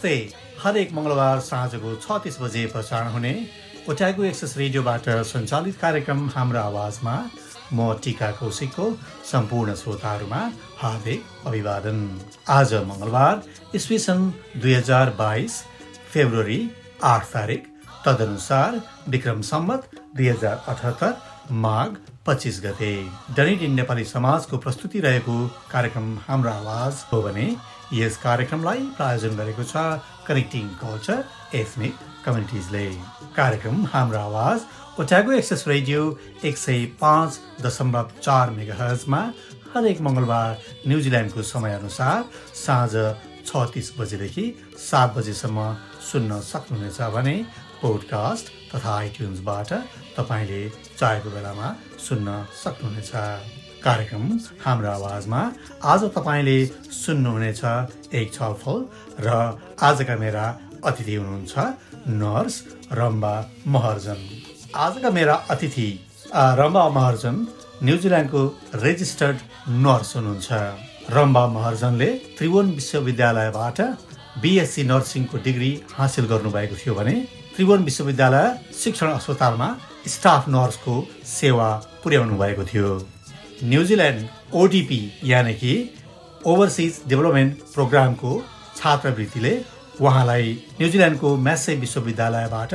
नमस्ते। हरेक मङ्गलबार साँझको छ तिस बजे प्रसारण हुने ओट्यागो एक्सेस रेडियोबाट सञ्चालित कार्यक्रम हाम्रो आवाजमा म टिका कौशिकको सम्पूर्ण श्रोताहरूमा हार्दिक अभिवादन। आज मङ्गलबार इस्वी सन् दुई हजार बाइस फेब्रुअरी आठ तारिक तदनुसार विक्रम सम्मत दुई हजार अठहत्तर माघ पच्चिस गते। डनिडिन नेपाली समाजको प्रस्तुति रहेको कार्यक्रम हाम्रो आवाज हो भने यस कार्यक्रमलाई प्रायोजन गरेको छ कनेक्टिङ कल्चर एथनिक कम्युनिटिजले। कार्यक्रम हाम्रो आवाज ओट्यागो एक्सेस रेडियो एक सय पाँच दशमलव चार मेगा हर्जमा हरेक मङ्गलबार न्युजिल्यान्डको समयअनुसार साँझ छ तिस बजेदेखि सात बजेसम्म सुन्न सक्नुहुनेछ भने पोडकास्ट तथा आइट्युन्सबाट तपाईँले चाहेको बेलामा सुन्न सक्नुहुनेछ। कार्यक्रम हाम्रो आवाजमा आज तपाईँले सुन्नुहुनेछ एक छलफल र आजका मेरा अतिथि हुनुहुन्छ नर्स रम्बा महर्जन। आजका मेरा अतिथि रम्बा महर्जन न्युजिल्यान्डको रेजिस्टर्ड नर्स हुनुहुन्छ। रम्बा महर्जनले त्रिभुवन विश्वविद्यालयबाट बिएससी नर्सिङको डिग्री हासिल गर्नुभएको थियो भने त्रिभुवन विश्वविद्यालय शिक्षण अस्पतालमा स्टाफ नर्सको सेवा पुर्याउनु भएको थियो। न्युजिल्यान्ड ओडिपी यानि कि ओभरसिज डेभलपमेन्ट प्रोग्रामको छात्रवृत्तिले उहाँलाई न्युजिल्यान्डको म्यासे विश्वविद्यालयबाट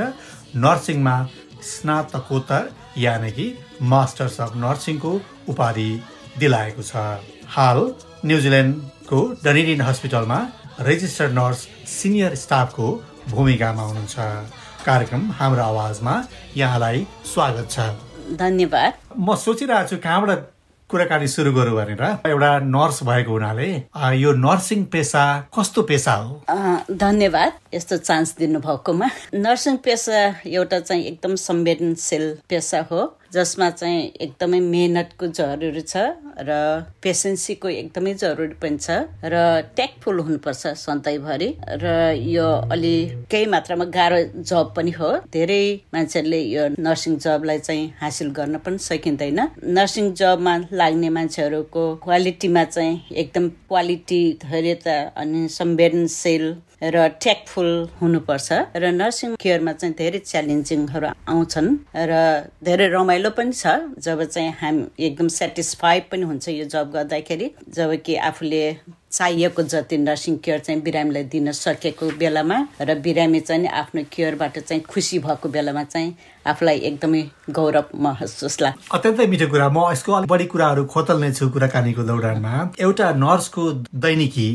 नर्सिङमा स्नातकोत्तर यानि कि मास्टर्स अफ नर्सिङको उपाधि दिलाएको छ। हाल न्युजिल्यान्डको डनिडिन हस्पिटलमा रेजिस्टर्ड नर्स सिनियर स्टाफको भूमिकामा हुनुहुन्छ। कार्यक्रम हाम्रो आवाजमा यहाँलाई स्वागत छ। धन्यवाद। म सोचिरहेको छु कहाँबाट कुराकानी सुरु गरौँ भनेर एउटा नर्स भएको हुनाले यो नर्सिङ पेसा कस्तो पेसा हो? धन्यवाद यस्तो चान्स दिनुभएकोमा। नर्सिङ पेसा एउटा चाहिँ एकदम संवेदनशील पेसा हो। जसमा चाहिँ एकदमै मेहनतको जरुरी छ र पेसेन्सीको एकदमै जरुरी पनि छ र ट्याकफुल हुनुपर्छ सधैँभरि र यो अलि केही मात्रामा गाह्रो जब पनि हो। धेरै मान्छेहरूले यो नर्सिङ जबलाई चाहिँ हासिल गर्न पनि सकिँदैन। नर्सिङ जबमा लाग्ने मान्छेहरूको क्वालिटीमा चाहिँ एकदम क्वालिटी धैर्यता अनि संवेदनशील र ट्याकफुल हुनुपर्छ र नर्सिङ केयरमा चाहिँ धेरै च्यालेन्जिङहरू आउँछन् र धेरै रमाइलो पनि छ। जब चाहिँ हामी एकदम सेटिस्फाइड पनि हुन्छ यो जब गर्दाखेरि जब कि आफूले चाहिएको जति नर्सिङ केयर चाहिँ बिरामीलाई दिन सकेको बेलामा र बिरामी चाहिँ आफ्नो केयरबाट चाहिँ खुसी भएको बेलामा चाहिँ आफूलाई एकदमै गौरव महसुस लाग्छ अत्यन्तै मिठो कुरा। म यसको अलिक बढी कुराहरू खोतल्ने छु कुराकानीको दौडानमा। एउटा नर्सको दैनिकी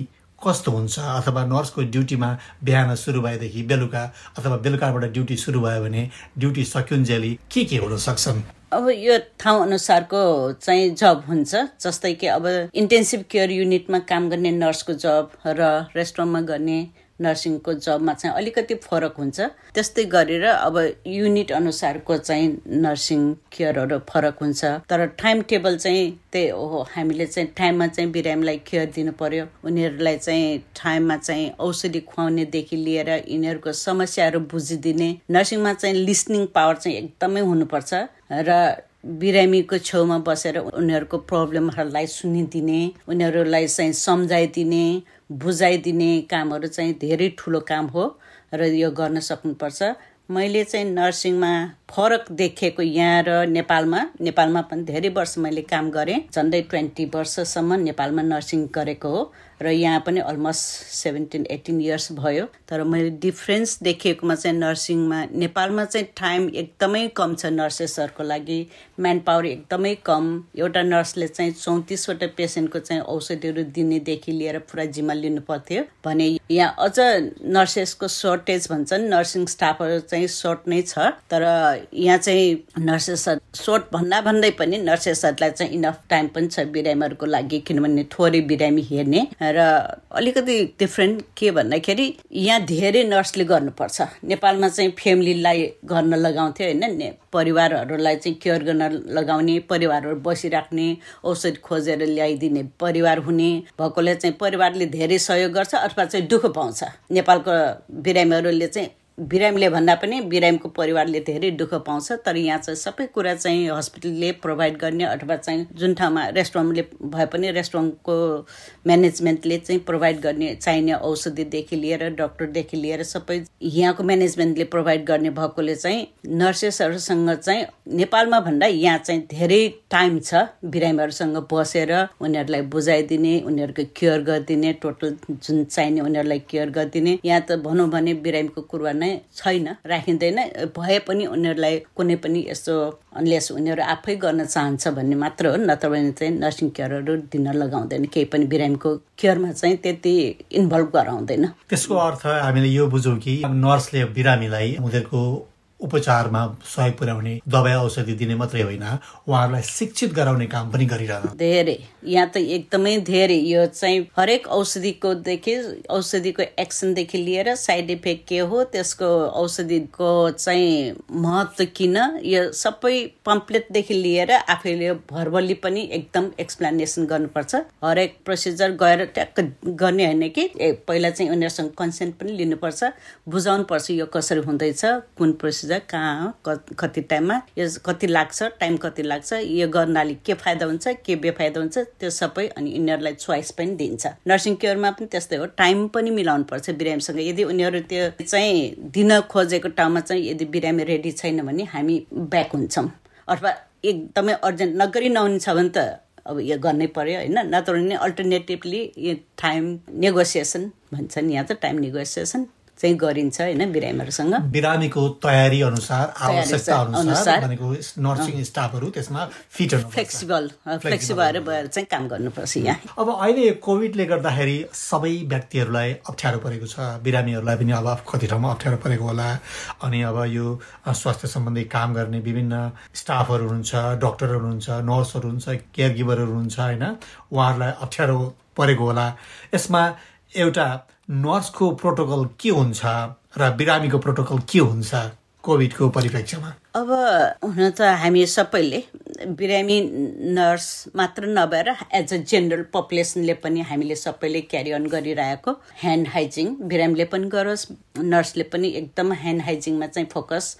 कस्तो हुन्छ? अथवा नर्सको ड्युटीमा बिहान सुरु भएदेखि बेलुका अथवा बेलुकाबाट ड्युटी सुरु भयो भने ड्युटी सकिन्जेली के के हुन सक्छन्? अब यो ठाउँ अनुसारको चाहिँ जब हुन्छ जस्तै कि अब इन्टेन्सिभ केयर युनिटमा काम गर्ने नर्सको जब र रेस्टुरेन्टमा गर्ने नर्सिङको जबमा चाहिँ अलिकति फरक हुन्छ। त्यस्तै गरेर अब युनिट अनुसारको चाहिँ नर्सिङ केयरहरू फरक हुन्छ। तर टाइम टेबल चाहिँ त्यही हो हामीले चाहिँ टाइममा चाहिँ बिरामीलाई केयर दिनु पर्यो। उनीहरूलाई चाहिँ टाइममा चाहिँ औषधि खुवाउनेदेखि लिएर यिनीहरूको समस्याहरू बुझिदिने नर्सिङमा चाहिँ लिसनिङ पावर चाहिँ एकदमै हुनुपर्छ र बिरामीको छेउमा बसेर उनीहरूको प्रब्लमहरूलाई सुनिदिने उनीहरूलाई चाहिँ सम्झाइदिने बुझाइदिने कामहरू चाहिँ धेरै ठुलो काम हो र यो गर्न सक्नुपर्छ। मैले चाहिँ नर्सिङमा फरक देखेको यहाँ र नेपालमा नेपालमा पनि धेरै वर्ष मैले काम गरेँ। झन्डै ट्वेन्टी वर्षसम्म नेपालमा नर्सिङ गरेको हो र यहाँ पनि अलमोस्ट सेभेन्टिन एटिन इयर्स भयो। तर मैले डिफ्रेन्स देखिएकोमा चाहिँ नर्सिङमा नेपालमा चाहिँ टाइम एकदमै कम छ नर्सेसहरूको लागि। म्यान पावर एकदमै कम। एउटा नर्सले चाहिँ चौतिसवटा पेसेन्टको चाहिँ औषधिहरू दिनेदेखि लिएर पुरा जिम्मा लिनु पर्थ्यो। भने यहाँ अझ नर्सेसको सर्टेज भन्छन्। नर्सिङ स्टाफहरू चाहिँ सर्ट नै छ। तर यहाँ चाहिँ नर्सेस सर्ट भन्दा भन्दै पनि नर्सेसहरूलाई चाहिँ इनफ टाइम पनि छ बिरामीहरूको लागि किनभने थोरै बिरामी हेर्ने र अलिकति डिफ्रेन्ट के भन्दाखेरि यहाँ धेरै नर्सले गर्नुपर्छ। नेपालमा चाहिँ फ्यामिलीलाई गर्न लगाउँथ्यो होइन परिवारहरूलाई चाहिँ केयर गर्न लगाउने परिवारहरू बसिराख्ने औषधि खोजेर ल्याइदिने परिवार हुने भएकोले चाहिँ परिवारले धेरै सहयोग गर्छ अथवा चाहिँ दुःख पाउँछ। नेपालको बिरामीहरूले चाहिँ बिरामीले भन्दा पनि बिरामीको परिवारले धेरै दुःख पाउँछ तर यहाँ चाहिँ सबै कुरा चाहिँ हस्पिटलले प्रोभाइड गर्ने अथवा चाहिँ जुन ठाउँमा रेस्टुरेन्टले भए पनि रेस्टुरेन्टको म्यानेजमेन्टले चाहिँ प्रोभाइड गर्ने चाहिने औषधिदेखि लिएर डक्टरदेखि लिएर सबै यहाँको म्यानेजमेन्टले प्रोभाइड गर्ने भएकोले चाहिँ नर्सेसहरूसँग चाहिँ नेपालमा भन्दा यहाँ चाहिँ धेरै टाइम छ बिरामीहरूसँग बसेर उनीहरूलाई बुझाइदिने उनीहरूको केयर गरिदिने टोटल जुन चाहिने उनीहरूलाई केयर गरिदिने। यहाँ त भनौँ भने बिरामीको कुरो नै छैन राखिँदैन। भए पनि उनीहरूलाई कुनै पनि यस्तो अनलेस उनीहरू आफै गर्न चाहन्छ भन्ने मात्र हो नत्र भने चाहिँ नर्सिङ केयरहरू दिन लगाउँदैन। केही पनि बिरामीको केयरमा चाहिँ त्यति इन्भल्भ गराउँदैन। त्यसको अर्थ हामीले यो बुझौँ कि नर्सले बिरामीलाई उनीहरूको उपचारमा सहयोग पुर्याउने दबाई औषधि दिने मात्रै होइन। उहाँहरूलाई शिक्षित गराउने काम पनि गरिरहनु। धेरै। यहाँ त एकदमै धेरै। यो चाहिँ हरेक औषधिको देखि औषधिको एक्सनदेखि लिएर साइड इफेक्ट के हो त्यसको औषधिको चाहिँ महत्त्व किन यो सबै पम्पलेटदेखि लिएर आफैले भर्बली पनि एकदम एक्सप्लेनेसन गर्नुपर्छ। हरेक प्रोसिजर गएर ट्याक्क गर्ने होइन कि पहिला चाहिँ उनीहरूसँग कन्सेन्ट पनि लिनुपर्छ बुझाउनु पर्छ यो कसरी हुँदैछ कुन प्रोसिजर बुझ कहाँ कति टाइममा यो कति लाग्छ टाइम कति लाग्छ यो गर्नाले के फाइदा हुन्छ के बेफाइदा हुन्छ त्यो सबै अनि यिनीहरूलाई चोइस पनि दिन्छ। नर्सिङ केयरमा पनि त्यस्तै हो टाइम पनि मिलाउनु पर्छ बिरामीसँग। यदि उनीहरू त्यो चाहिँ दिन खोजेको ठाउँमा चाहिँ यदि बिरामी रेडी छैन भने हामी ब्याक हुन्छौँ। अथवा एकदमै अर्जेन्ट नगरी नहुने छ भने त अब यो गर्नै पर्यो होइन? नत्र भने अल्टरनेटिभली यो टाइम नेगोसिएसन भन्छन् यहाँ त टाइम नेगोसिएसन चाहिँ गरिन्छ होइन बिरामीहरूसँग? बिरामीको तयारी अनुसार आवश्यकता अनुसार भनेको नर्सिङ स्टाफहरू त्यसमा फिट फ्लेक्सिबल फ्लेक्सिबल भएर चाहिँ काम गर्नुपर्छ यहाँ। अब अहिले कोभिडले गर्दाखेरि सबै व्यक्तिहरूलाई अप्ठ्यारो परेको छ। बिरामीहरूलाई पनि अब कति ठाउँमा अप्ठ्यारो परेको होला। अनि अब यो स्वास्थ्य सम्बन्धी काम गर्ने विभिन्न स्टाफहरू हुनुहुन्छ डक्टरहरू हुनुहुन्छ नर्सहरू हुन्छ केयर गिभरहरू हुनुहुन्छ होइन उहाँहरूलाई अप्ठ्यारो परेको होला। यसमा एउटा नर्सको प्रोटोकल के हुन्छ र बिरामीको प्रोटोकल के हुन्छ कोभिडको परिप्रेक्ष्यमा? अब हुन त हामी सबैले बिरामी नर्स मात्र नभएर एज अ जेनरल पपुलेसनले पनि हामीले सबैले क्यारी अन गरिरहेको ह्यान्ड हाइजिङ बिरामीले पनि गरोस् नर्सले पनि एकदम ह्यान्ड हाइजिङमा चाहिँ फोकस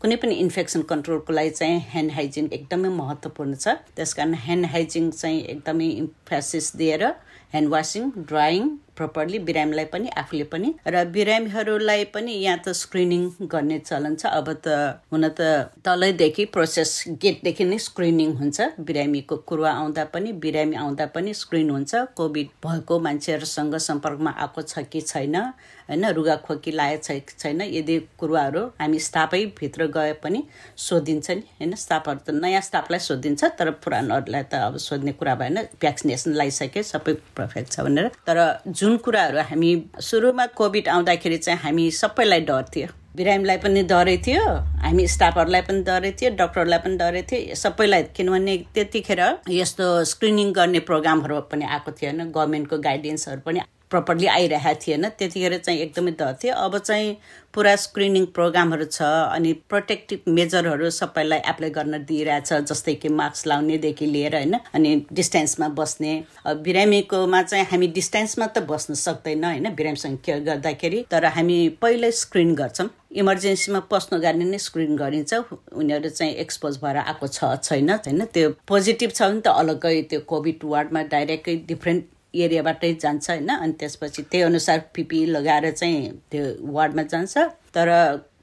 कुनै पनि इन्फेक्सन कन्ट्रोलको लागि चाहिँ ह्यान्ड हाइजिन एकदमै महत्त्वपूर्ण छ। त्यस कारण ह्यान्ड हाइजिङ चाहिँ एकदमै इम्फेसिस दिएर ह्यान्ड वासिङ ड्राइङ प्रपरली बिरामीलाई पनि आफूले पनि. र बिरामीहरूलाई पनि यहाँ त स्क्रिनिङ गर्ने चलन छ. अब त हुन त तलैदेखि प्रोसेस गेटदेखि नै स्क्रिनिङ हुन्छ. बिरामीको कुरुवा आउँदा पनि बिरामी आउँदा पनि स्क्रिन हुन्छ. कोभिड भएको मान्छेहरूसँग सम्पर्कमा आएको छ कि छैन होइन? रुगाखोकी लागेको छ छैन? यदि कुरुवाहरू हामी स्टाफै भित्र गए पनि सोधिन्छ नि होइन? स्टाफहरू त नयाँ स्टाफलाई सोधिन्छ तर पुरानोहरूलाई त अब सोध्ने कुरा भएन। भ्याक्सिनेसन लगाइसके सबै पर्फेक्ट छ भनेर। तर जुन कुराहरू हामी सुरुमा कोभिड आउँदाखेरि चाहिँ हामी सबैलाई डर थियो। बिरामीलाई पनि डरै थियो हामी स्टाफहरूलाई पनि डरै थियो डक्टरलाई पनि डरै थियो सबैलाई किनभने त्यतिखेर यस्तो स्क्रिनिङ गर्ने प्रोग्रामहरू पनि आएको थियो होइन गभर्मेन्टको गाइडेन्सहरू पनि प्रपरली आइरहेको थिएन। त्यतिखेर चाहिँ एकदमै डर थियो। अब चाहिँ पुरा स्क्रिनिङ प्रोग्रामहरू छ अनि प्रोटेक्टिभ मेजरहरू सबैलाई एप्लाई गर्न दिइरहेछ जस्तै कि मास्क लाउनेदेखि लिएर होइन अनि डिस्टेन्समा बस्ने। बिरामीकोमा चाहिँ हामी डिस्टेन्समा त बस्न सक्दैन होइन बिरामीसँग केयर गर्दाखेरि। तर हामी पहिल्यै स्क्रिन गर्छौँ। इमर्जेन्सीमा पस्नु गाडी नै स्क्रिन गरिन्छ। उनीहरू चाहिँ एक्सपोज भएर आएको छ छैन होइन त्यो पोजिटिभ छ भने त अलग्गै त्यो कोभिड वार्डमा डाइरेक्टै डिफ्रेन्ट एरियाबाटै जान्छ होइन अनि त्यसपछि त्यही अनुसार पिपी लगाएर चाहिँ त्यो वार्डमा जान्छ। तर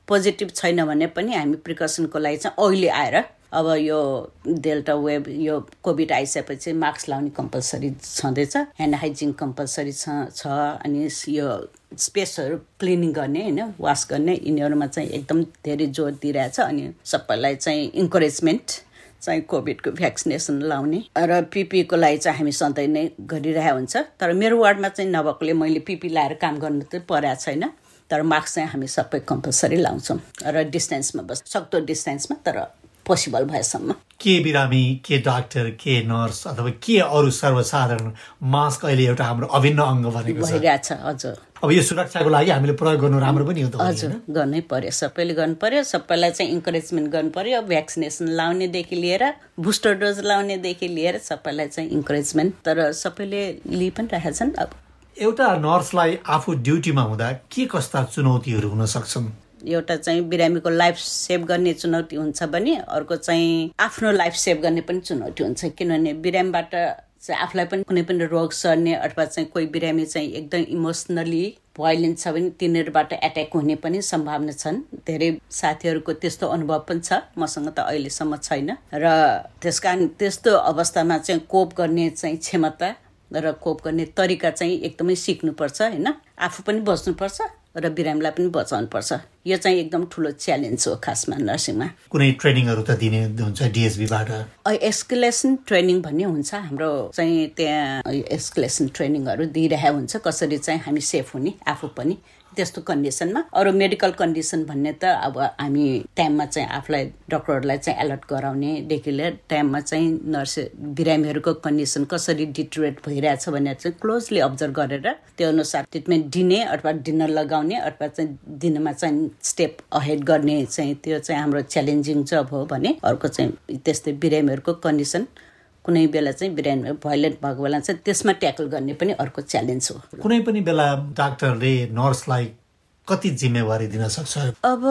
पोजिटिभ छैन भने पनि हामी प्रिकसनको लागि चाहिँ अहिले आएर अब यो डेल्टा वेब यो कोभिड आइसकेपछि मास्क लाउने कम्पलसरी छँदैछ ह्यान्ड हाइजिङ कम्पलसरी छ छ अनि यो स्पेसहरू क्लिनिङ गर्ने होइन वास गर्ने यिनीहरूमा चाहिँ एकदम धेरै जोड दिइरहेछ अनि सबैलाई चाहिँ इन्करेजमेन्ट चाहिँ कोभिडको भ्याक्सिनेसन लाउने। र पिपीको लागि चाहिँ हामी सधैँ नै गरिरहेको हुन्छ। तर मेरो वार्डमा चाहिँ नभएकोले मैले पिपी लाएर काम गर्नु त परेको छैन। तर मास्क चाहिँ हामी सबै कम्पलसरी लाउँछौँ। र डिस्टेन्समा बस सक्दो डिस्टेन्समा तर पोसिबल भएसम्म। के बिरामी के डाक्टर के नर्स अथवा के अरू सर्वसाधारण मास्क अहिले एउटा हाम्रो अभिन्न अङ्ग बनेको छ? हजुर। अब यो सुरक्षाको लागि हामीले प्रयोग गर्नु राम्रो पनि हो त हजुर गर्नै पर्यो सबैले गर्नु पर्यो सबैलाई चाहिँ इन्करेजमेन्ट गर्नु पर्यो भ्याक्सिनेसन लाउनेदेखि लिएर बुस्टर डोज लाउनेदेखि लिएर सबैलाई चाहिँ इन्करेजमेन्ट तर सबैले लिइ पनि राखेका छन् अब। एउटा नर्सलाई आफू ड्युटीमा हुँदा के कस्ता चुनौतीहरू हुन सक्छन्? एउटा चाहिँ बिरामीको लाइफ सेभ गर्ने चुनौती हुन्छ भने अर्को चाहिँ आफ्नो लाइफ सेभ गर्ने पनि चुनौती हुन्छ। किनभने बिरामीबाट चाहिँ आफूलाई पनि कुनै पनि रोग सर्ने अथवा चाहिँ कोही बिरामी चाहिँ एकदम इमोसनली भोइलेन्ट छ भने तिनीहरूबाट एट्याक हुने पनि सम्भावना छन्। धेरै साथीहरूको त्यस्तो अनुभव पनि छ। मसँग त अहिलेसम्म छैन। र त्यस कारण त्यस्तो अवस्थामा चाहिँ कोप गर्ने चाहिँ क्षमता र कोप गर्ने तरिका चाहिँ एकदमै सिक्नुपर्छ होइन? आफू पनि बस्नुपर्छ। र बिरामीलाई पनि बचाउनुपर्छ। यो चाहिँ एकदम ठुलो च्यालेन्ज हो खासमा नर्सिङमा। कुनै ट्रेनिङहरू त दिने हुन्छ डिएसबीबाट एस्कुलेसन ट्रेनिङ भन्ने हुन्छ। हाम्रो चाहिँ त्यहाँ एस्कुलेसन ट्रेनिङहरू दिइरहेको हुन्छ। कसरी चाहिँ हामी सेफ हुने आफू पनि। त्यस्तो कन्डिसनमा। अरू मेडिकल कन्डिसन भन्ने त अब हामी टाइममा चाहिँ आफूलाई डक्टरहरूलाई चाहिँ एलर्ट गराउनेदेखि लिएर टाइममा चाहिँ नर्स बिरामीहरूको कन्डिसन कसरी डिटरेट भइरहेछ भनेर चाहिँ क्लोजली अब्जर्भ गरेर त्यो अनुसार ट्रिटमेन्ट दिने अथवा डिनर लगाउने अथवा चाहिँ दिनमा चाहिँ स्टेप अहेड गर्ने चाहिँ त्यो चाहिँ हाम्रो च्यालेन्जिङ जब हो भने अर्को चाहिँ त्यस्तै बिरामीहरूको कन्डिसन कुनै बेला चाहिँ बिरामी भोइलेन्ट भएको बेला चाहिँ त्यसमा ट्याकल गर्ने पनि अर्को च्यालेन्ज हो। कुनै पनि बेला डाक्टरले नर्सलाई कति जिम्मेवारी दिन सक्छ? अब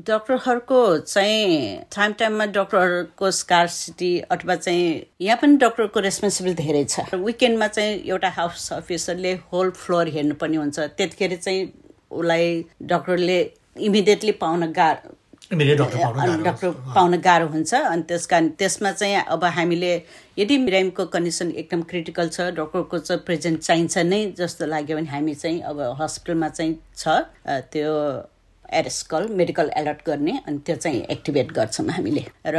डक्टरहरूको चाहिँ टाइम टाइममा डक्टरहरूको स्कारसिटी अथवा चाहिँ यहाँ पनि डक्टरको रेस्पोन्सिबिलिटी धेरै छ। विकेन्डमा चाहिँ एउटा हाउस अफिसरले होल फ्लोर हेर्नुपर्ने हुन्छ। त्यतिखेर चाहिँ उसलाई डक्टरले इमिडिएटली पाउन गाह्रो डक्टर पाउन गाह्रो हुन्छ अनि त्यस कारण त्यसमा चाहिँ अब हामीले यदि बिरामीको कन्डिसन एकदम क्रिटिकल छ डक्टरको चाहिँ प्रेजेन्ट चाहिन्छ नै जस्तो लाग्यो भने हामी चाहिँ अब हस्पिटलमा चाहिँ छ त्यो एरेस कल मेडिकल एलर्ट गर्ने अनि त्यो चाहिँ एक्टिभेट गर्छौँ हामीले। र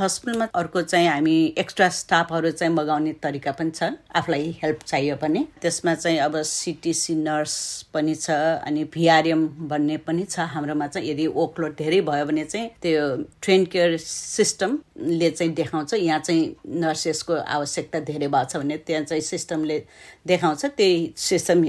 हस्पिटलमा अर्को चाहिँ हामी एक्स्ट्रा स्टाफहरू चाहिँ मगाउने तरिका पनि छ आफूलाई हेल्प चाहियो भने। त्यसमा चाहिँ अब सिटिसी नर्स पनि छ अनि भिआरएम भन्ने पनि छ हाम्रोमा चाहिँ। यदि ओकलोड धेरै भयो भने चाहिँ त्यो ट्रेन केयर सिस्टमले चाहिँ देखाउँछ यहाँ चाहिँ नर्सेसको आवश्यकता धेरै भएको छ भने त्यहाँ चाहिँ सिस्टमले देखाउँछ। त्यही सिस्टम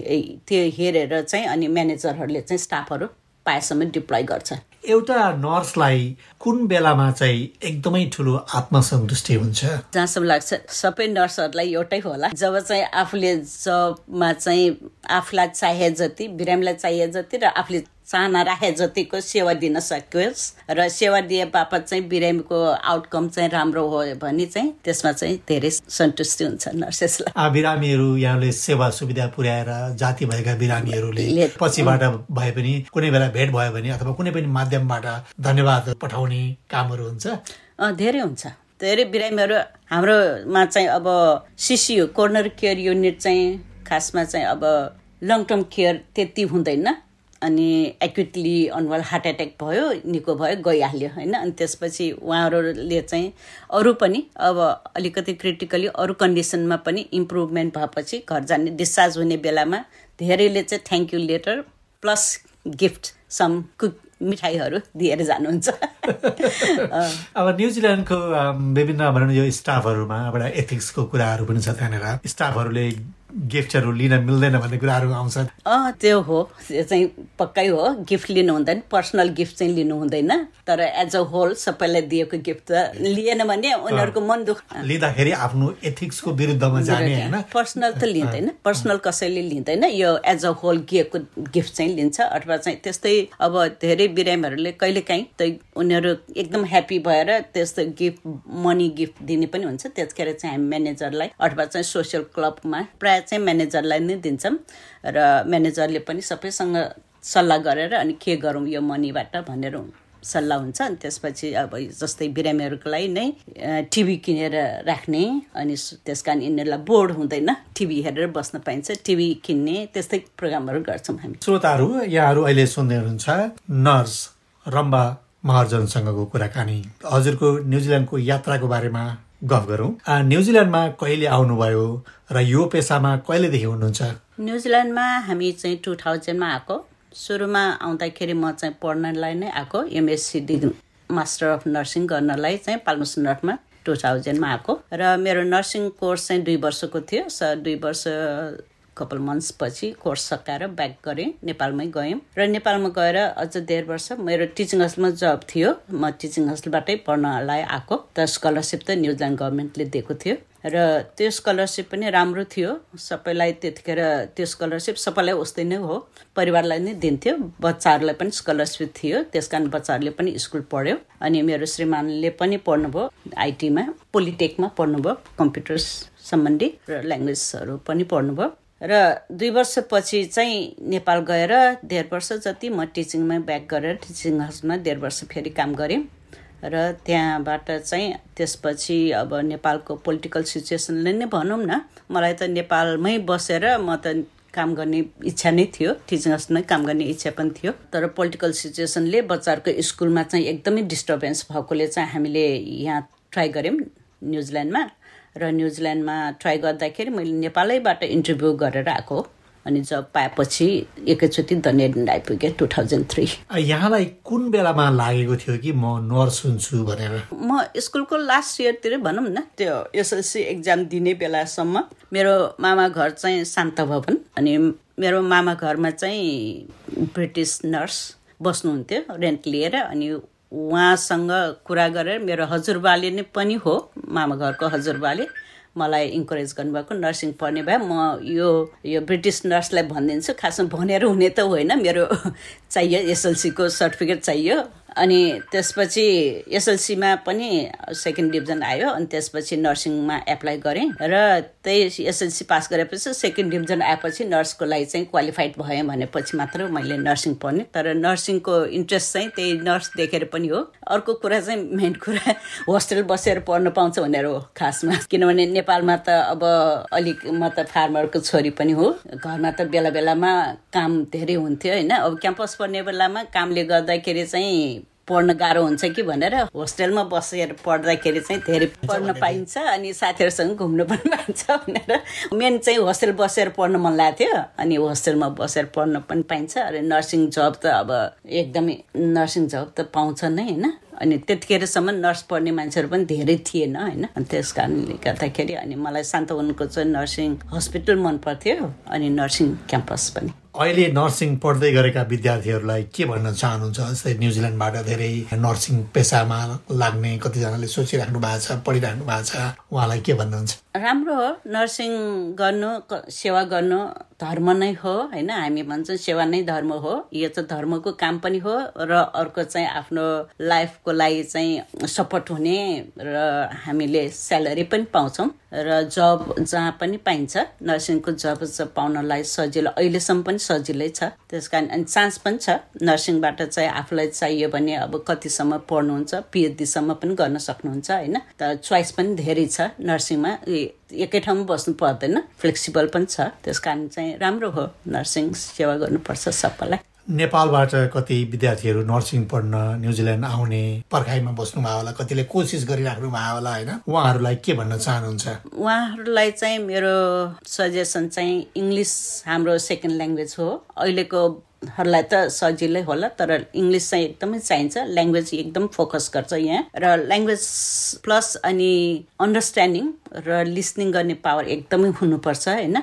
त्यो हेरेर चाहिँ अनि म्यानेजरहरूले चाहिँ स्टाफहरू पाएसम्म डिप्लोय गर्छ। एउटा नर्सलाई कुन बेलामा चाहिँ एकदमै ठुलो आत्मसन्तुष्टि हुन्छ? जहाँसम्म लाग्छ सबै नर्सहरूलाई एउटै होला। जब चाहिँ आफूले जबमा चाहिँ आफूलाई चाहे जति बिरामीलाई चाहिए जति र आफूले चाहना राखे जतिको सेवा दिन सकियोस् र सेवा दिए बापत चाहिँ बिरामीको आउटकम चाहिँ राम्रो हो भने चाहिँ त्यसमा चाहिँ धेरै सन्तुष्टि हुन्छ नर्सेसलाई। बिरामीहरू यहाँले सेवा सुविधा पुर्याएर जाति भएका बिरामीहरूले पछिबाट भए पनि कुनै बेला भेट भयो भने अथवा कुनै पनि माध्यमबाट धन्यवाद पठाउने कामहरू हुन्छ? धेरै हुन्छ। धेरै बिरामीहरू हाम्रोमा चाहिँ अब सिसियु कोर्नर केयर युनिट चाहिँ खासमा चाहिँ अब लङ टर्म केयर त्यति हुँदैन। अनि एक्युटली अनुहार हार्ट एट्याक भयो निको भयो गइहाल्यो होइन? अनि त्यसपछि उहाँहरूले चाहिँ अरू पनि अब अलिकति क्रिटिकली अरू कन्डिसनमा पनि इम्प्रुभमेन्ट भएपछि घर जाने डिस्चार्ज हुने बेलामा धेरैले चाहिँ thank you letter plus gift some cook मिठाईहरू दिएर जानुहुन्छ। अब न्युजिल्यान्डको विभिन्न भनौँ यो स्टाफहरूमा एउटा एथिक्सको कुराहरू पनि छ त्यहाँनिर। स्टाफहरूले गिफ्टहरू लिन मिल्दैन भन्ने कुराहरू आउँछ। अँ त्यो हो। त्यो चाहिँ पक्कै हो। गिफ्ट लिनु हुँदैन। पर्सनल गिफ्ट चाहिँ लिनु हुँदैन। तर एज अ होल सबैलाई दिएको गिफ्ट त लिएन भने उनीहरूको मन दुख लिँदाखेरि आफ्नो एथिक्सको विरुद्धमा जाने होइन। पर्सनल त लिँदैन। पर्सनल कसैले लिँदैन। यो एज अ होल दिएको गिफ्ट चाहिँ लिन्छ। अथवा चाहिँ त्यस्तै अब धेरै बिरामीहरूले कहिले काहीँ त उनीहरू एकदम ह्याप्पी भएर त्यस्तो गिफ्ट मनी गिफ्ट दिने पनि हुन्छ। त्यसखेर चाहिँ हामी म्यानेजरलाई अथवा चाहिँ सोसियल क्लबमा प्रायः चाहिँ म्यानेजरलाई नै दिन्छौँ र म्यानेजरले पनि सबैसँग सल्लाह गरेर अनि के गरौँ यो मनीबाट भनेर सल्लाह हुन्छ। अनि त्यसपछि अब जस्तै बिरामीहरूको लागि नै टिभी किनेर राख्ने अनि त्यस कारण यिनीहरूलाई बोर्ड हुँदैन टिभी हेरेर बस्न पाइन्छ। टिभी किन्ने त्यस्तै प्रोग्रामहरू गर्छौँ हामी। श्रोताहरू यहाँहरू अहिले सुन्दै हुनुहुन्छ नर्स रम्बा महर्जनसँगको कुराकानी। हजुरको न्युजिल्यान्डको यात्राको बारेमा गफ गरौँ। न्युजिल्यान्डमा कहिले आउनुभयो? र यो पेसामा कहिलेदेखि हुनुहुन्छ? न्युजिल्यान्डमा हामी चाहिँ टु थाउजन्डमा आएको। सुरुमा आउँदाखेरि म चाहिँ पढ्नलाई नै आएको MSc degree master of nursing गर्नलाई चाहिँ पाल्मस नर्थमा टु थाउजन्डमा आएको। र मेरो नर्सिङ कोर्स चाहिँ दुई वर्षको थियो। स दुई वर्ष कपाल मन्थ्सपछि कोर्स सकाएर ब्याक गरेँ नेपालमै गयौँ र नेपालमा गएर अझ डेढ वर्ष मेरो टिचिङ हस्टेलमा जब थियो। म टिचिङ हस्टेलबाटै पढ्नलाई आएको। त स्कलरसिप त न्युजिल्यान्ड गभर्मेन्टले दिएको थियो। र त्यो स्कलरसिप पनि राम्रो थियो। सबैलाई त्यतिखेर त्यो स्कलरसिप सबैलाई उस्तै नै हो। परिवारलाई नै दिन्थ्यो। बच्चाहरूलाई पनि स्कलरसिप थियो। त्यस कारण बच्चाहरूले पनि स्कुल पढ्यो। अनि मेरो श्रीमानले पनि पढ्नुभयो आइटीमा पोलिटेकमा पढ्नुभयो। कम्प्युटर सम्बन्धी र ल्याङ्ग्वेजहरू पनि पढ्नुभयो। र दुई वर्षपछि चाहिँ नेपाल गएर डेढ वर्ष जति म टिचिङमा ब्याक गरेर टिचिङ हाउसमा डेढ वर्ष फेरि काम गरेँ। र त्यहाँबाट चाहिँ त्यसपछि अब नेपालको पोलिटिकल सिचुएसनले नै भनौँ न मलाई त नेपालमै बसेर म त काम गर्ने इच्छा नै थियो टिचिङ हाउसमै काम गर्ने इच्छा पनि थियो। तर पोलिटिकल सिचुएसनले बच्चाहरूको स्कुलमा चाहिँ एकदमै डिस्टर्बेन्स भएकोले चाहिँ हामीले यहाँ ट्राई गऱ्यौँ न्युजिल्यान्डमा। र न्युजिल्यान्डमा ट्राई गर्दाखेरि मैले नेपालैबाट इन्टरभ्यू गरेर आएको अनि जब पाएपछि एकैचोटि द नेट आइपुगेँ टु थाउजन्ड थ्री यहाँलाई कुन बेलामा लागेको थियो कि म नर्स हुन्छु भनेर? म स्कुलको लास्ट इयरतिर भनौँ न त्यो एसएलसी एक्जाम दिने बेलासम्म मेरो मामा घर चाहिँ शान्त भवन अनि मेरो मामा घरमा चाहिँ ब्रिटिस नर्स बस्नुहुन्थ्यो रेन्ट लिएर अनि उहाँसँग कुरा गरेर मेरो हजुरबाले नै पनि हो मामा घरको हजुरबाले। मलाई इन्करेज गर्नुभएको नर्सिङ पढ्ने भए म यो यो ब्रिटिस नर्सलाई भनिदिन्छु। खासमा भनेर हुने त होइन मेरो चाहियो एसएलसीको सर्टिफिकेट चाहियो। अनि त्यसपछि एसएलसीमा पनि सेकेन्ड डिभिजन आयो अनि त्यसपछि नर्सिङमा एप्लाई गरेँ र त्यही एसएलसी पास गरेपछि सेकेन्ड डिभिजन आएपछि नर्सको लागि चाहिँ क्वालिफाइड भएँ भनेपछि मात्र मैले नर्सिङ पढ्ने। तर नर्सिङको इन्ट्रेस्ट चाहिँ त्यही नर्स देखेर पनि हो। अर्को कुरा चाहिँ मेन कुरा होस्टेल बसेर पढ्न पाउँछ भनेर हो खासमा। किनभने नेपालमा त अब अलिक म त फार्मरको छोरी पनि हो। घरमा त बेला बेलामा काम धेरै हुन्थ्यो होइन। अब क्याम्पस पढ्ने बेलामा कामले गर्दाखेरि चाहिँ पढ्न गाह्रो हुन्छ कि भनेर होस्टेलमा बसेर पढ्दाखेरि चाहिँ धेरै पढ्न पाइन्छ अनि साथीहरूसँग घुम्नु पनि पाइन्छ भनेर। मेन चाहिँ होस्टेल बसेर पढ्न मन लागेको थियो अनि होस्टेलमा बसेर पढ्न पनि पाइन्छ। अनि नर्सिङ जब त अब एकदमै नर्सिङ जब त पाउँछ नै होइन? अनि त्यतिखेरसम्म नर्स पढ्ने मान्छेहरू पनि धेरै थिएन होइन? अनि त्यस कारणले गर्दाखेरि अनि मलाई शान्तवनको चाहिँ नर्सिङ हस्पिटल मन पर्थ्यो अनि नर्सिङ क्याम्पस पनि। अहिले नर्सिङ पढ्दै गरेका विद्यार्थीहरूलाई के भन्न चाहनुहुन्छ? जस्तै न्युजिल्यान्डबाट धेरै नर्सिङ पेसामा लाग्ने कतिजनाले सोचिराख्नु भएको छ पढिराख्नु भएको छ। उहाँलाई के भन्नुहुन्छ? राम्रो हो नर्सिङ गर्नु सेवा गर्नु। धर्म नै हो होइन? हामी भन्छौँ सेवा नै धर्म हो। यो चाहिँ धर्मको काम पनि हो र अर्को चाहिँ आफ्नो लाइफको लागि चाहिँ सपोर्ट हुने र हामीले स्यालेरी पनि पाउँछौँ र जब जहाँ पनि पाइन्छ नर्सिङको जब पाउनलाई सजिलो अहिलेसम्म पनि सजिलै छ। त्यस कारण अनि चान्स पनि छ। नर्सिङबाट चाहिँ आफूलाई चाहियो भने अब कतिसम्म पढ्नुहुन्छ पिएचडीसम्म पनि गर्न सक्नुहुन्छ होइन? त चोइस पनि धेरै छ नर्सिङमा। एकै ठाउँमा बस्नु पर्दैन फ्लेक्सिबल पनि छ। त्यस कारण चाहिँ राम्रो हो नर्सिङ सेवा गर्नुपर्छ सबैलाई। नेपालबाट कति विद्यार्थीहरू नर्सिङ पढ्न न्युजिल्यान्ड आउने पर्खाइमा बस्नुभयो होला कतिले कोसिस गरिराख्नु भयो होला होइन? उहाँहरूलाई के भन्न चाहनुहुन्छ? उहाँहरूलाई चाहिँ मेरो सजेसन चाहिँ इङ्ग्लिस हाम्रो सेकेन्ड ल्याङ्ग्वेज हो। अहिलेको हरूलाई त सजिलै होला तर इङ्ग्लिस चाहिँ एकदमै चाहिन्छ। ल्याङ्ग्वेज एकदम फोकस गर्छ यहाँ। र ल्याङ्ग्वेज प्लस अनि अन्डरस्ट्यान्डिङ र लिसनिङ गर्ने पावर एकदमै हुनुपर्छ होइन?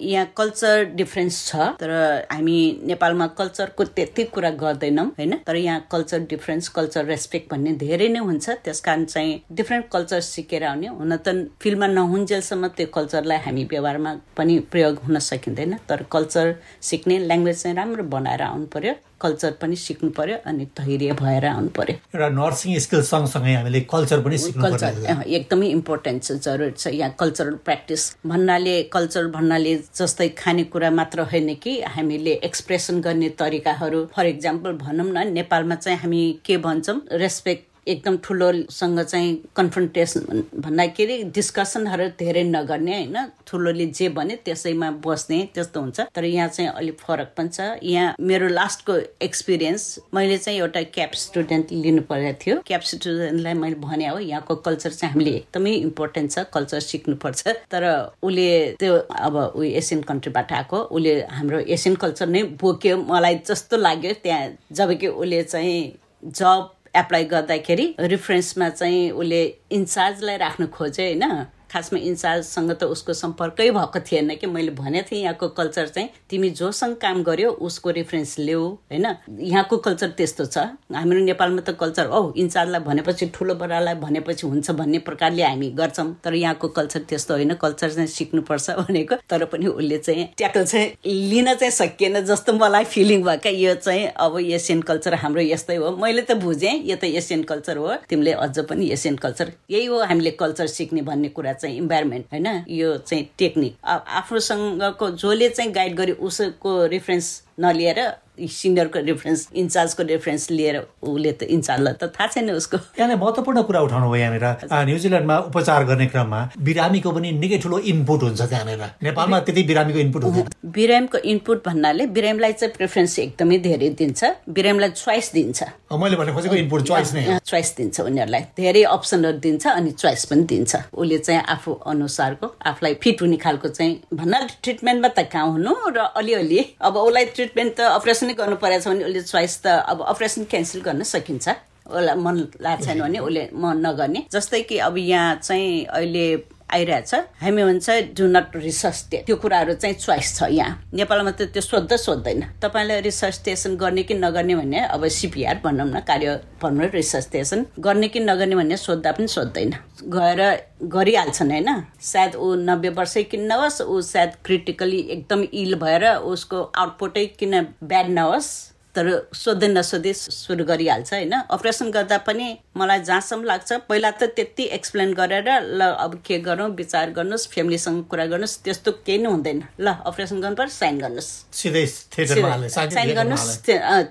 यहाँ कल्चर डिफ्रेन्स छ तर हामी नेपालमा कल्चरको त्यति कुरा गर्दैनौँ होइन? तर यहाँ कल्चर डिफ्रेन्स कल्चर रेस्पेक्ट भन्ने धेरै नै हुन्छ। त्यस कारण चाहिँ डिफ्रेन्ट कल्चर सिकेर आउने हुन त फिल्डमा नहुन्जेलसम्म त्यो कल्चरलाई हामी व्यवहारमा पनि प्रयोग हुन सकिँदैन। तर कल्चर सिक्ने ल्याङ्ग्वेज चाहिँ राम्रो राम्रो बनाएर आउनु पर्यो कल्चर पनि सिक्नु पर्यो अनि धैर्य भएर आउनु पर्यो र नर्सिङ स्किल सँगसँगै हामीले कल्चर पनि कल्चर एकदमै इम्पोर्टेन्ट छ जरुरत छ। यहाँ कल्चरल प्र्याक्टिस भन्नाले कल्चर भन्नाले जस्तै खानेकुरा मात्र होइन कि हामीले एक्सप्रेसन गर्ने तरिकाहरू। फर इक्जाम्पल भनौँ न नेपालमा चाहिँ हामी के भन्छौँ रेस्पेक्ट एकदम ठुलोसँग चाहिँ कन्फ्रन्टेसन भन्दाखेरि डिस्कसनहरू धेरै नगर्ने होइन? ठुलोले जे भने त्यसैमा बस्ने त्यस्तो हुन्छ। तर यहाँ चाहिँ अलिक फरक पनि छ। यहाँ मेरो लास्टको एक्सपिरियन्स मैले चाहिँ एउटा क्याप स्टुडेन्ट लिनु परेको थियो। क्याप स्टुडेन्टलाई मैले भने हो यहाँको कल्चर चाहिँ हामीले एकदमै इम्पोर्टेन्ट छ कल्चर सिक्नुपर्छ। तर उसले त्यो अब ऊ एसियन कन्ट्रीबाट आएको उसले हाम्रो एसियन कल्चर नै बोक्यो। मलाई जस्तो लाग्यो त्यहाँ जब कि उसले चाहिँ जब एप्लाई गर्दाखेरि रिफरेन्समा चाहिँ उसले इन्चार्जलाई राख्नु खोजे होइन? खासमा इन्चार्जसँग त उसको सम्पर्कै भएको थिएन कि मैले भनेको थिएँ यहाँको कल्चर चाहिँ। तिमी जोसँग काम गर्यो उसको रेफरेन्स ल्याऊ होइन? यहाँको कल्चर त्यस्तो छ। हाम्रो नेपालमा त कल्चर औ इन्चार्जलाई भनेपछि ठुलो बडालाई भनेपछि हुन्छ भन्ने प्रकारले हामी गर्छौँ। तर यहाँको कल्चर त्यस्तो होइन। कल्चर चाहिँ सिक्नुपर्छ भनेको। तर पनि उसले चाहिँ ट्याकल चाहिँ लिन चाहिँ सकिएन जस्तो मलाई फिलिङ भयो क्या यो चाहिँ अब एसियन कल्चर हाम्रो यस्तै हो। मैले त बुझेँ यो त एसियन कल्चर हो। तिमीले अझ पनि एसियन कल्चर यही हो हामीले कल्चर सिक्ने भन्ने कुरा चाहिँ इन्भाइरोमेन्ट होइन? यो चाहिँ टेक्निक आफूसँगको जसले चाहिँ गाइड गर्यो उसको रेफरेन्स नलिएर सिनियरको रेफरेन्स इन्चार्जको रेफरेन्स लिएर उसले त इन्चार्जलाई त थाहा छैन उसको। यहाँले महत्त्वपूर्ण कुरा उठाउनु भयो यहाँनिर। न्युजिल्यान्डमा उपचार गर्ने क्रममा बिरामीको पनि निकै ठुलो इनपुट हुन्छ त्यहाँनिर। नेपालमा त्यति बिरामीको इनपुट हुन्छ बिरामीको इनपुट भन्नाले बिरामीलाई चाहिँ प्रेफरेन्स एकदमै धेरै दिन्छ। बिरामीलाई चोइस दिन्छ। मैले भने खोजेको इनपुट चोइस नै चोइस दिन्छ उनीहरूलाई। धेरै अप्सनहरू दिन्छ अनि चोइस पनि दिन्छ। उसले चाहिँ आफू अनुसारको आफूलाई फिट हुने खालको चाहिँ भन्नाले ट्रिटमेन्टमा त कहाँ हुनु र अलिअलि। अब उसलाई ट्रिटमेन्ट त अपरेसन नै गर्नु परेको छ भने उसले चोइस त अब अपरेसन क्यान्सल गर्न सकिन्छ। उसलाई मन लागेको छैन भने उसले मन नगर्ने। जस्तै कि अब यहाँ चाहिँ अहिले आइरहेछ हामी भन्छ डु नट रिसर्च त्यो कुराहरू चाहिँ चोइस छ यहाँ। नेपालमा त त्यो सोद्ध सोध्दैन। तपाईँलाई रिसर्च स्टेसन गर्ने कि नगर्ने भन्ने अब सिपिआर भनौँ न कार्य पर्मनेन्ट रिसर्च स्टेसन गर्ने कि नगर्ने भन्ने सोद्धा पनि सोध्दैन गएर गरिहाल्छन् होइन? सायद ऊ नब्बे वर्षै किन नहोस् ऊ सायद क्रिटिकली एकदम इल भएर उसको आउटपुटै किन ब्याड नहोस्? तर सोध्दै नसोधै सुरु गरिहाल्छ होइन? अपरेसन गर्दा पनि मलाई जहाँसम्म लाग्छ पहिला त त्यति एक्सप्लेन गरेर ल अब के गरौँ विचार गर्नुहोस् फ्यामिलीसँग कुरा गर्नुहोस् त्यस्तो केही नै हुँदैन ल अपरेसन गर्नु पर्छ साइन गर्नुहोस् साइन गर्नुहोस्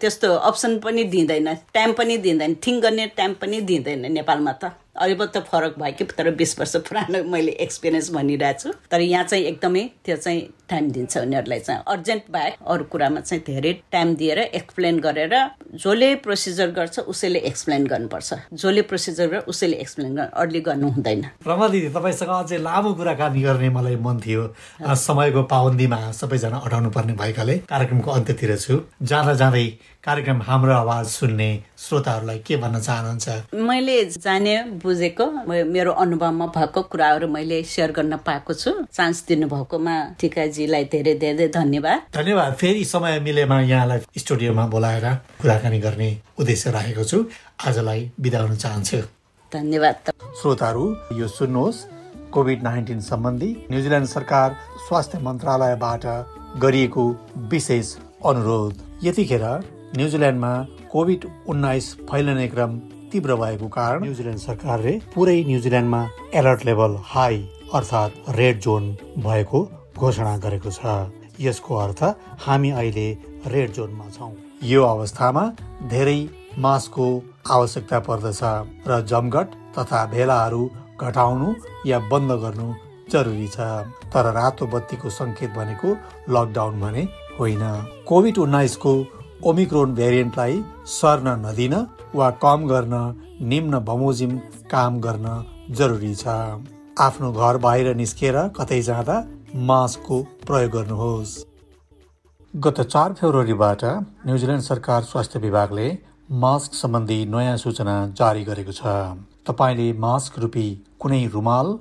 त्यस्तो अप्सन पनि दिँदैन टाइम पनि दिँदैन थिङ्क गर्ने टाइम पनि दिँदैन नेपालमा त। अब त फरक भयो कि तर बिस वर्ष पुरानो मैले एक्सपिरियन्स भनिरहेको छु। तर यहाँ चाहिँ एकदमै त्यो चाहिँ टाइम दिन्छ उनीहरूलाई चाहिँ। अर्जेन्ट बाहेक अरू कुरामा चाहिँ धेरै टाइम दिएर एक्सप्लेन गरेर जसले प्रोसिजर गर्छ उसैले एक्सप्लेन गर्नुपर्छ। जसले प्रोसिजर गर्छ उसैले एक्सप्लेन गर्नु अर्ली गर्नु हुँदैन। रमा दिदी तपाईँसँग अझै लामो कुराकानी गर्ने मलाई मन थियो। समयको पाबन्दीमा सबैजना अटाउनु पर्ने भएकाले कार्यक्रमको अन्त्यतिर छु। जाँदा जाँदै कार्यक्रम हाम्रो आवाज सुन्ने श्रोताहरूलाई के भन्न चाहनुहुन्छ? मैले जाने बुझेको मेरो अनुभवमा भएको कुराहरू मैले सेयर गर्न पाएको छु। चान्स दिनुभएकोमा टिकाजीलाई धेरै धेरै धन्यवाद। धन्यवाद। फेरि समय मिलेमा यहाँलाई स्टुडियोमा बोलाएर कुराकानी गर्ने उद्देश्य राखेको छु। आजलाई बिदा हुन चाहन्छु। धन्यवाद। श्रोताहरू यो सुन्नुहोस्। कोभिड नाइन्टिन सम्बन्धी न्युजिल्यान्ड सरकार स्वास्थ्य मन्त्रालयबाट गरिएको विशेष अनुरोध। यतिखेर न्युजिल्यान्डमा कोभिड उन्नाइस फैलिने क्रम तीव्र भएको कारण न्युजिल्यान्ड सरकारले पुरै न्युजिल्यान्डमा एलर्ट लेभल हाई अर्थात् रेड जोन भएको घोषणा गरेको छ। यसको अर्थ हामी अहिले रेड जोनमा छौँ। यो अवस्थामा धेरै मास्कको आवश्यकता पर्दछ र जमघट तथा भेलाहरू घटाउनु या बन्द गर्नु जरुरी छ। तर रातो बत्तीको सङ्केत भनेको लकडाउन भने होइन। कोभिड उन्नाइसको ओमिक्रोन भेरिएन्टलाई सर्न नदिन वा कम गर्न निम्न बमोजिम काम गर्न जरुरी छ। आफ्नो घर बाहिर निस्केर कतै जाँदा मास्कको प्रयोग गर्नुहोस्। गत चार फेब्रुअरीबाट न्युजिल्यान्ड सरकार स्वास्थ्य विभागले मास्क सम्बन्धी नयाँ सूचना जारी गरेको छ। तपाईँले मास्क रूपी कुनै रुमाल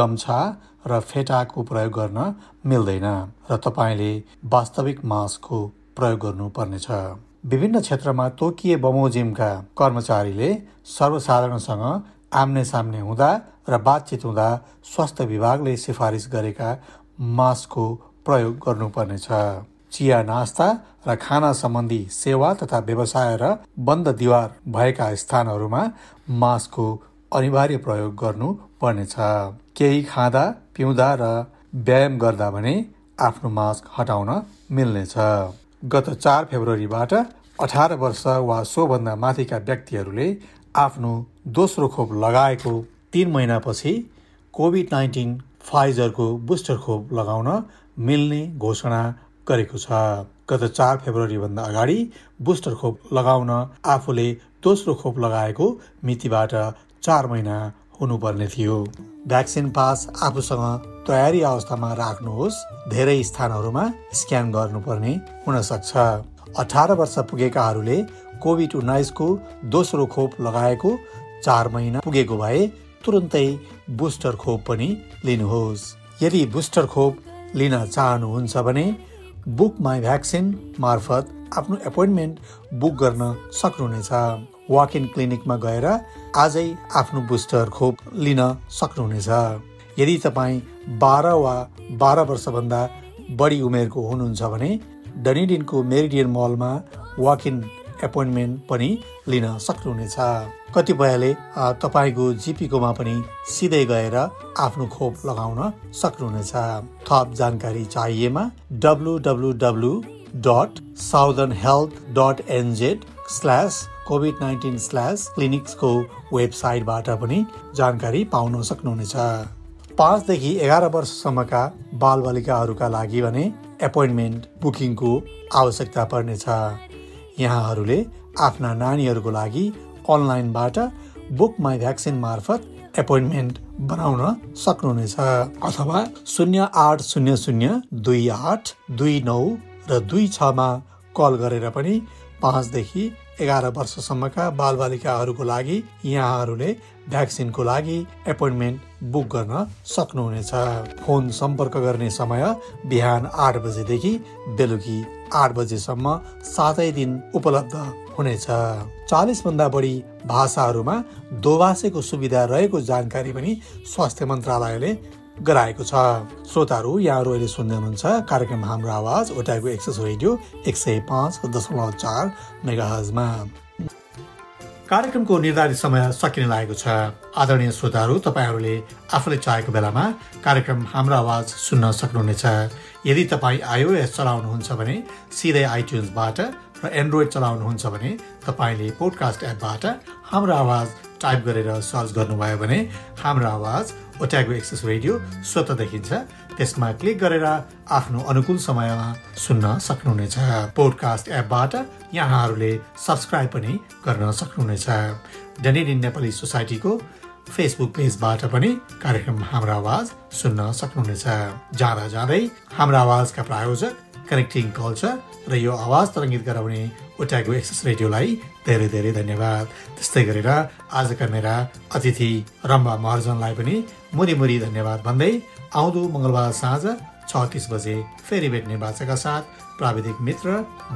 गम्छा र फेटाको प्रयोग गर्न मिल्दैन र तपाईँले वास्तविक मास्कको प्रयोग गर्नुपर्नेछ। विभिन्न क्षेत्रमा तोकिए बमोजिमका कर्मचारीले सर्वसाधारणसँग आम्ने सामने हुँदा र बातचित हुँदा स्वास्थ्य विभागले सिफारिस गरेका मास्कको प्रयोग गर्नुपर्नेछ। चिया नास्ता र खाना सम्बन्धी सेवा तथा व्यवसाय र बन्द दिवार भएका स्थानहरूमा मास्कको अनिवार्य प्रयोग गर्नु पर्नेछ केही खाँदा पिउँदा र व्यायाम गर्दा भने आफ्नो मास्क हटाउन मिल्नेछ। गत चार फेब्रुअरीबाट अठार वर्ष वा सोभन्दा माथिका व्यक्तिहरूले आफ्नो दोस्रो खोप लगाएको तीन महिनापछि कोभिड नाइन्टिन फाइजरको बुस्टर खोप लगाउन मिल्ने घोषणा गरेको छ। गत चार फेब्रुअरीभन्दा अगाडि बुस्टर खोप लगाउन आफूले दोस्रो खोप लगाएको मितिबाट चार महिना हुनुपर्ने थियो। भ्याक्सिन पास आफूसँग तयारी अवस्थामा राख्नुहोस्। धेरै स्थानहरूमा स्क्यान गर्नुपर्ने हुन सक्छ अठार वर्ष पुगेकाहरूले कोभिड उन्नाइसको दोस्रो खोप लगाएको चार महिना पुगेको भए तुरन्तै बुस्टर खोप पनि लिनुहोस्। यदि बुस्टर खोप लिन चाहनुहुन्छ भने बुक माई भ्याक्सिन मार्फत आफ्नो एपोइन्टमेन्ट बुक गर्न सक्नुहुनेछ। वाक इन क्लिनिकमा गएर आजै आफ्नो बुस्टर खोप लिन सक्नुहुनेछ। यदि तपाईँ बाह्र वा बाह्र वर्षभन्दा बढी उमेरको हुनुहुन्छ भने डनिडिनको मेरिडियन मलमा वाक इन एपोइन्टमेन्ट पनि लिन सक्नुहुनेछ। कतिपयले तपाईँको जिपीकोमा पनि सिधै गएर आफ्नो खोप लगाउन सक्नुहुनेछ। थप जानकारी चाहिएमा W W W dot southern health dot NZ slash Covid nineteen slash क्लिनिक्सको वेबसाइटबाट पनि जानकारी पाउन सक्नुहुनेछ। पाँचदेखि एघार वर्षसम्मका बालबालिकाहरूका लागि भने एपोइन्टमेन्ट बुकिङको आवश्यकता पर्नेछ। यहाँहरूले आफ्ना नानीहरूको लागि अनलाइनबाट बुक माई भ्याक्सिन मार्फत एपोइन्टमेन्ट बनाउन सक्नुहुनेछ। अथवा शून्य आठ शून्य शून्य दुई आठ दुई नौ र दुई छमा कल गरेर पनि पाँचदेखि एघार वर्षसम्मका बालबालिकाहरूको लागि यहाँहरूले भ्याक्सिनको लागि एपोइन्टमेन्ट बुक गर्न सक्नुहुनेछ। फोन सम्पर्क गर्ने समय बिहान आठ बजेदेखि बेलुकी आठ बजेसम्म सातै दिन उपलब्ध हुनेछ। चालिसभन्दा बढी भाषाहरूमा दोभाषेको सुविधा रहेको जानकारी पनि स्वास्थ्य मन्त्रालयले गराएको छ। श्रोताहरू यहाँहरू अहिले सुन्दै हुनुहुन्छ। कार्यक्रम हाम्रो आवाज ओटाको एक्सेस रेडियो एक सय पाँच दशमलव चार मेगाहजमा कार्यक्रमको निर्धारित समय सकिने लागेको छ। आदरणीय श्रोताहरू तपाईँहरूले आफूले चाहेको बेलामा कार्यक्रम हाम्रो आवाज सुन्न सक्नुहुनेछ। यदि तपाईँ आइओएस चलाउनुहुन्छ भने सिधै आइट्युन्सबाट र एन्ड्रोइड चलाउनुहुन्छ भने तपाईँले पोडकास्ट एपबाट हाम्रो आवाज टाइप गरेर सर्च गर्नुभयो भने हाम्रो आवाज ओट्यागो एक्सेस रेडियो स्वत देखिन्छ। त्यसमा क्लिक गरेर आफ्नो अनुकूल समयमा सुन्न सक्नुहुनेछ। पोडकास्ट एपबाट यहाँहरूले सब्सक्राइब पनि गर्न सक्नुहुनेछ। डेनिडिन नेपाली सोसाइटीको फेसबुक पेजबाट पनि कार्यक्रम हाम्रो आवाज सुन्न सक्नुहुनेछ। जाँदा जाँदै हाम्रो आवाजका प्रायोजक कनेक्टिङ कल्चर र यो आवाज तरङ्गित गराउने ओट्यागो एक्सेस रेडियोलाई धेरै धेरै धन्यवाद। त्यस्तै गरेर आजका मेरा अतिथि रम्बा महर्जनलाई पनि मुरी मुरी धन्यवाद भन्दै आउँदो मङ्गलबार साँझ छ तिस बजे फेरि भेट्ने बाचाका साथ प्राविधिक मित्र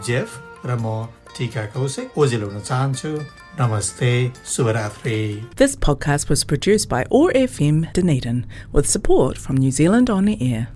जेफ र म टिका कौशिक ओजेल हुन चाहन्छु। नमस्ते शुभरात्रि। This podcast was produced by ORFM Dunedin with support from New Zealand On the Air.